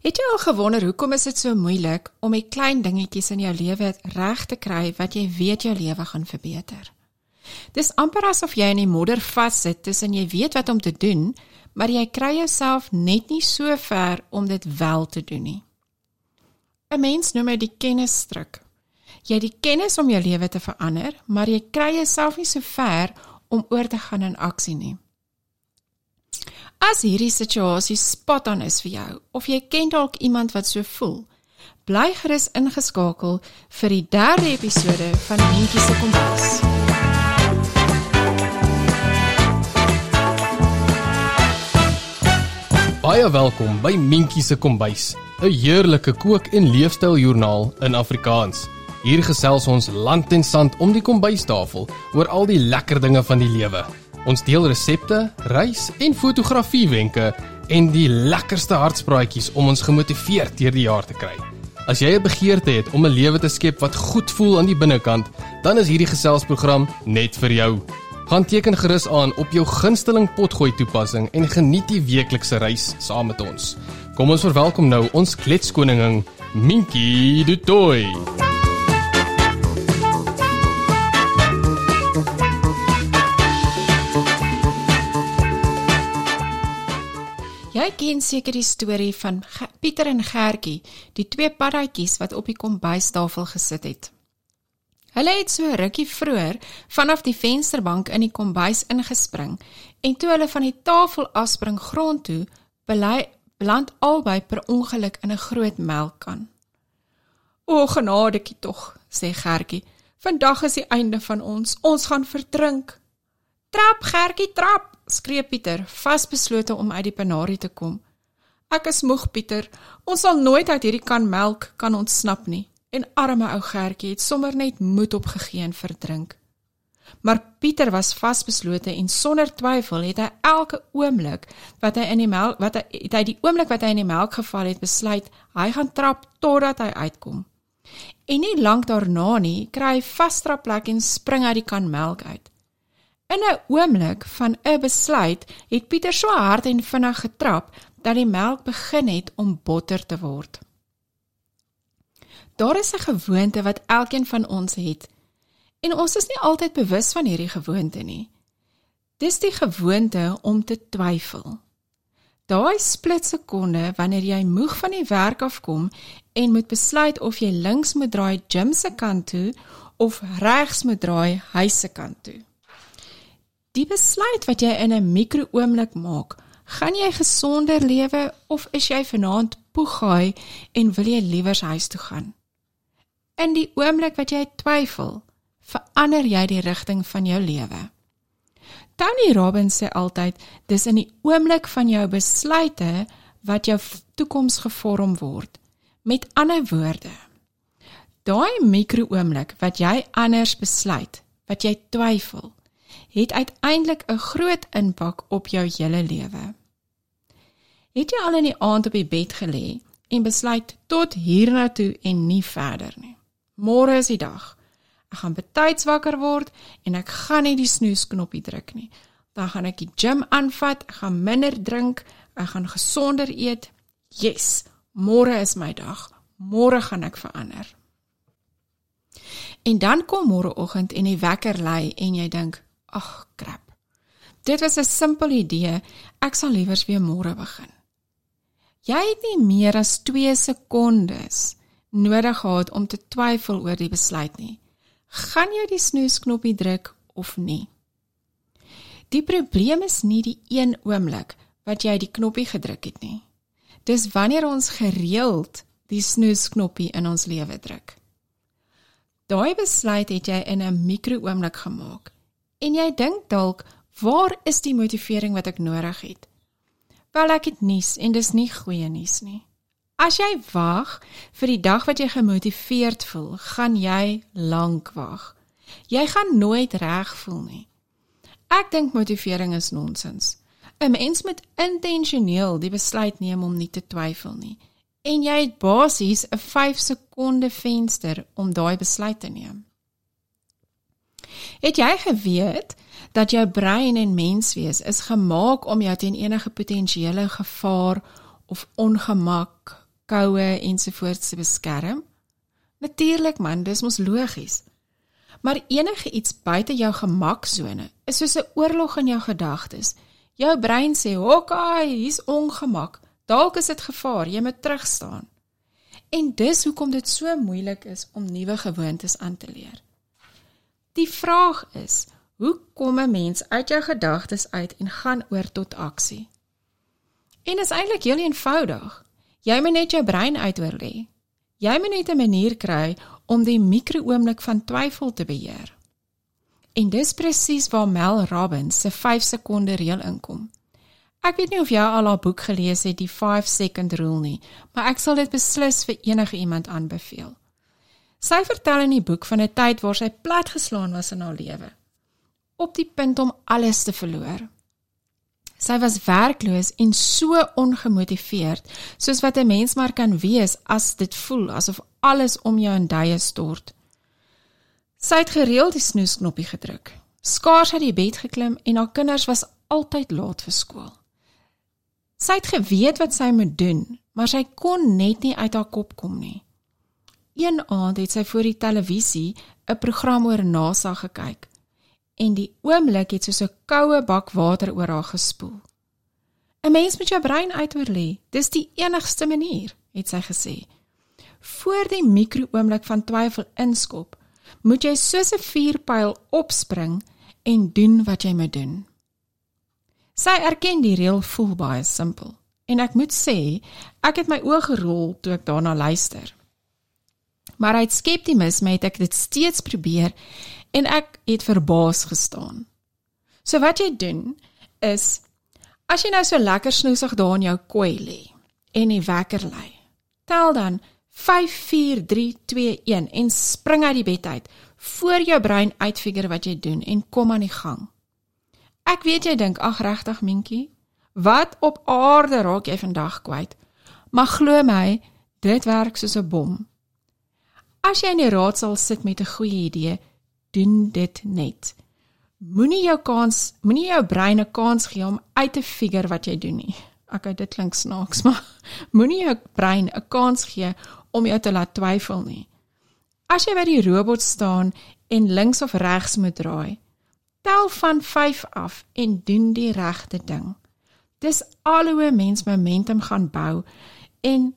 Het jy al gewonder hoekom is dit so moeilik om die klein dingetjies in jou lewe reg te kry wat jy weet jou lewe gaan verbeter? Dis amper asof jy in die modder vassit tussen jy weet wat om te doen, maar jy kry jouself net nie so ver om dit wel te doen nie. 'n Mens noem dit die kennisstruk. Jy het die kennis om jou lewe te verander, maar jy kry jouself nie so ver om oor te gaan in aksie nie. As hierdie situasie spot on is vir jou of jy ken dalk iemand wat so voel, bly gerus ingeskakel vir die derde episode van Mentjie se kompas. Baie welkom by Mentjie se kombuis, 'n heerlike kook- en leefstyljoernaal in Afrikaans. Hier gesels ons land en sand om die kombuistafel oor al die lekker dinge van die lewe. Ons deel resepte, reis en fotografiewenke en die lekkerste hartspraatjies om ons gemotiveerd deur die jaar te kry. As jy 'n begeerte het om 'n lewe te skep wat goed voel aan die binnekant, dan is hierdie geselsprogram net vir jou. Gaan teken gerus aan op jou gunsteling potgooi toepassing en geniet die weeklikse reis saam met ons. Kom ons verwelkom nou ons kletskoningin Minky Du Toy. Ken seker die storie van Pieter en Gertjie, die twee paddatjies wat op die kombuistafel gesit het. Hulle het so rukkie vroeër vanaf die vensterbank in die kombuis ingespring en toe hulle van die tafel afspring grond toe, belei beland albei per ongeluk in 'n groot melkkan. O genadetjie tog, sê Gertjie. Vandag is die einde van ons. Ons gaan verdrink. Trap Gertjie, trap, skree Pieter, vasbeslote om uit die penarie te kom. Ek is moeg, Pieter. Ons sal nooit uit hierdie kan melk kan ontsnap nie. En arme ou Gertjie het sommer net moed opgegee en verdrink. Maar Pieter was vasbeslote en sonder twyfel het hy elke oomblik wat hy in die melk wat hy het hy die oomblik wat hy in die melk geval het besluit hy gaan trap totdat hy uitkom. En nie lank daarna nie kry hy vastrap plek en spring uit die kan melk uit. In 'n oomblik van 'n besluit het Pieter so hard en vinnig getrap dat die melk begin het om botter te word. Daar is 'n gewoonte wat elkeen van ons het en ons is nie altyd bewus van hierdie gewoonte nie. Dis die gewoonte om te twyfel. Daai split sekonde wanneer jy moeg van die werk afkom en moet besluit of jy links moet draai gym se kant toe of regs moet draai huis se kant toe. Die besluit wat jy in 'n mikro-oomblik maak, gaan jy gesonder lewe of is jy vanaand poegaai en wil jy liewer huis toe gaan? In die oomblik wat jy twyfel, verander jy die rigting van jou lewe. Tony Robbins sê altyd, dis in die oomblik van jou besluite wat jou toekoms gevorm word. Met ander woorde, daai mikro-oomblik wat jy anders besluit, wat jy twyfel, het uiteindelik 'n groot impak op jou hele lewe. Het jy al in die aand op die bed gelê en besluit tot hiernatoe en nie verder nie? Môre is die dag. Ek gaan betyds wakker word en ek gaan nie die snoesknoppie druk nie. Dan gaan ek die gym aanvat, ek gaan minder drink, ek gaan gesonder eet. Yes, môre is my dag. Môre gaan ek verander. En dan kom môreoggend en die wekker lui en jy dink, Ag, krap. Dit was 'n simpel idee. Ek sal liewers weer môre begin. Jy het nie meer as 2 sekondes nodig gehad om te twyfel oor die besluit nie. Gaan jy die snoesknoppie druk of nie? Die probleem is nie die een oomblik wat jy die knoppie gedruk het nie. Dis wanneer ons gereeld die snoesknoppie in ons lewe druk. Daai besluit het jy in 'n mikro-oomblik gemaak En jy dink dalk, waar is die motivering wat ek nodig het? Wel ek het nuus en dis nie goeie nuus nie. As jy wag vir die dag wat jy gemotiveerd voel, gaan jy lank wag. Jy gaan nooit reg voel nie. Ek dink motivering is nonsens. 'n Mens moet intentioneel die besluit neem om nie te twyfel nie. En jy het basies 'n 5 sekonde venster om daai besluit te neem. Het jy geweet dat jou brein en menswees is gemaak om jou teen enige potensiële gevaar of ongemak koue ensovoorts te beskerm? Natuurlik man, dis mos logies. Maar enige iets buite jou gemaksone is soos 'n oorlog in jou gedagtes. Jou brein sê, "Hokkai, hier's ongemak. Dalk is dit gevaar, jy moet terugstaan." En dis hoekom dit so moeilik is om nuwe gewoontes aan te leer. Die vraag is, hoe kom 'n mens uit jou gedagtes uit en gaan oor tot aksie? En dit is eintlik heel eenvoudig. Jy moet net jou brein uitoor lê. Jy moet net 'n manier kry om die mikrooomblik van twyfel te beheer. En dis presies waar Mel Robbins se 5 sekonde reël inkom. Ek weet nie of jy al haar boek gelees het, die 5 second rule nie, maar ek sal dit beslis vir enige iemand aanbeveel. Sy vertel in die boek van 'n tyd waar sy platgeslaan was in haar lewe, op die punt om alles te verloor. Sy was werkloos en so ongemotiveerd, soos wat 'n mens maar kan wees as dit voel asof alles om jou in duie stort. Sy het gereeld die snoesknoppie gedruk. Skaars uit die bed geklim en haar kinders was altyd laat vir skool. Sy het geweet wat sy moet doen, maar sy kon net nie uit haar kop kom nie. Een aand het sy voor die televisie 'n program oor NASA gekyk en die oomblik het soos 'n koue bak water oor haar gespoel. 'n Mens moet jou brein uitoorlê. Dis die enigste manier, het sy gesê. Voor die mikrooomblik van twyfel inskop, moet jy soos 'n vuurpyl opspring en doen wat jy moet doen. Sy erken die reël voel baie simpel en ek moet sê, ek het my oë gerol toe ek daarna luister. Maar uit skeptisisme het ek dit steeds probeer en ek het verbaas gestaan. So wat jy doen is as jy nou so lekker snoesig daar in jou kooi lê en die wekker lê. Tel dan 5 4 3 2 1 en spring uit die bed uit voor jou brein uitfigure wat jy doen en kom aan die gang. Ek weet jy dink ag regtig Minkie, wat op aarde raak jy vandag kwyt? Maar glo my, dit werk soos 'n bom. As jy in die raadsal sit met 'n goeie idee, doen dit net. Moenie jou kans, moenie jou brein 'n kans gee om uit te figure wat jy doen nie. Okay, dit klink snaaks, maar moenie jou brein 'n kans gee om jou te laat twyfel nie. As jy by die robot staan en links of regs moet draai, tel van 5 af en doen die regte ding. Dis al hoe 'n mens momentum gaan bou en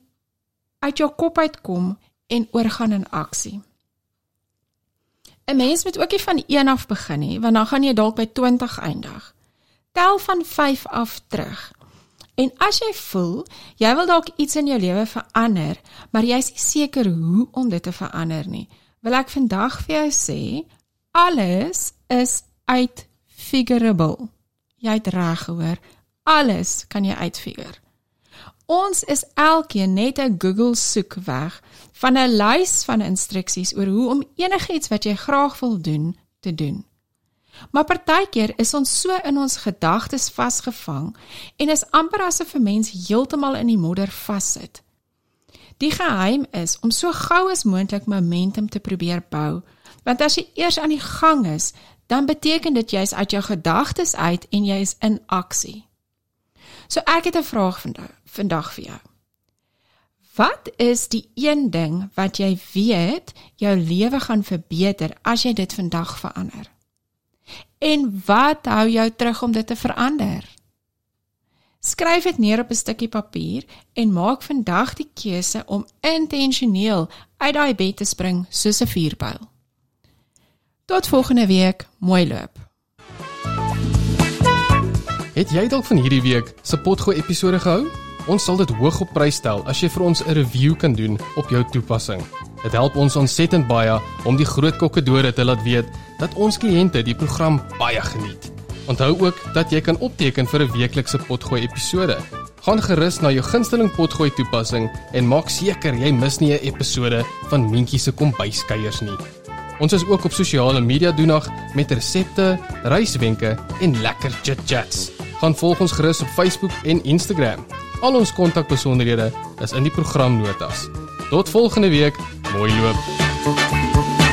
uit jou kop uitkom en oorgaan in aksie. 'n Mens moet ook nie van 1 af begin nie, want dan gaan jy dalk by 20 eindig. Tel van 5 af terug. En as jy voel jy wil dalk iets in jou lewe verander, maar jy is nie seker hoe om dit te verander nie, wil ek vandag vir jou sê, alles is uitfigurable. Jy het reg gehoor. Alles kan jy uitfigure. Ons is elkeen net 'n Google soekweg van 'n lys van instruksies oor hoe om enigiets wat jy graag wil doen te doen. Maar partykeer is ons so in ons gedagtes vasgevang en is amper asof 'n mens heeltemal in die modder vassit. Die geheim is om so gou as moontlik momentum te probeer bou, want as jy eers aan die gang is, dan beteken dit jy's uit jou gedagtes uit en jy is in aksie. So ek het 'n vraag vandag, vandag vir jou. Wat is die een ding wat jy weet jou lewe gaan verbeter as jy dit vandag verander? En wat hou jou terug om dit te verander? Skryf dit neer op 'n stukkie papier en maak vandag die keuse om intentioneel uit daai bed te spring soos 'n vuurpyl. Tot volgende week, mooi loop. Het jy dalk van hierdie week se potgooi episode gehou? Ons sal dit hoog op prys stel as jy vir ons 'n review kan doen op jou toepassing. Dit help ons ontsettend baie om die groot kokkedore te laat weet dat ons kliënte die program baie geniet. Onthou ook dat jy kan opteken vir 'n weeklikse potgooi episode. Gaan gerus na jou gunsteling potgooi toepassing en maak seker jy mis nie 'n episode van Mentjie se kombuiskuiers nie. Ons is ook op sosiale media doenig met resepte, reiswenke en lekker chit-chats gaan volg ons gerus op Facebook en Instagram. Al ons kontakbesonderhede is in die programnotas. Tot volgende week. Mooi loop.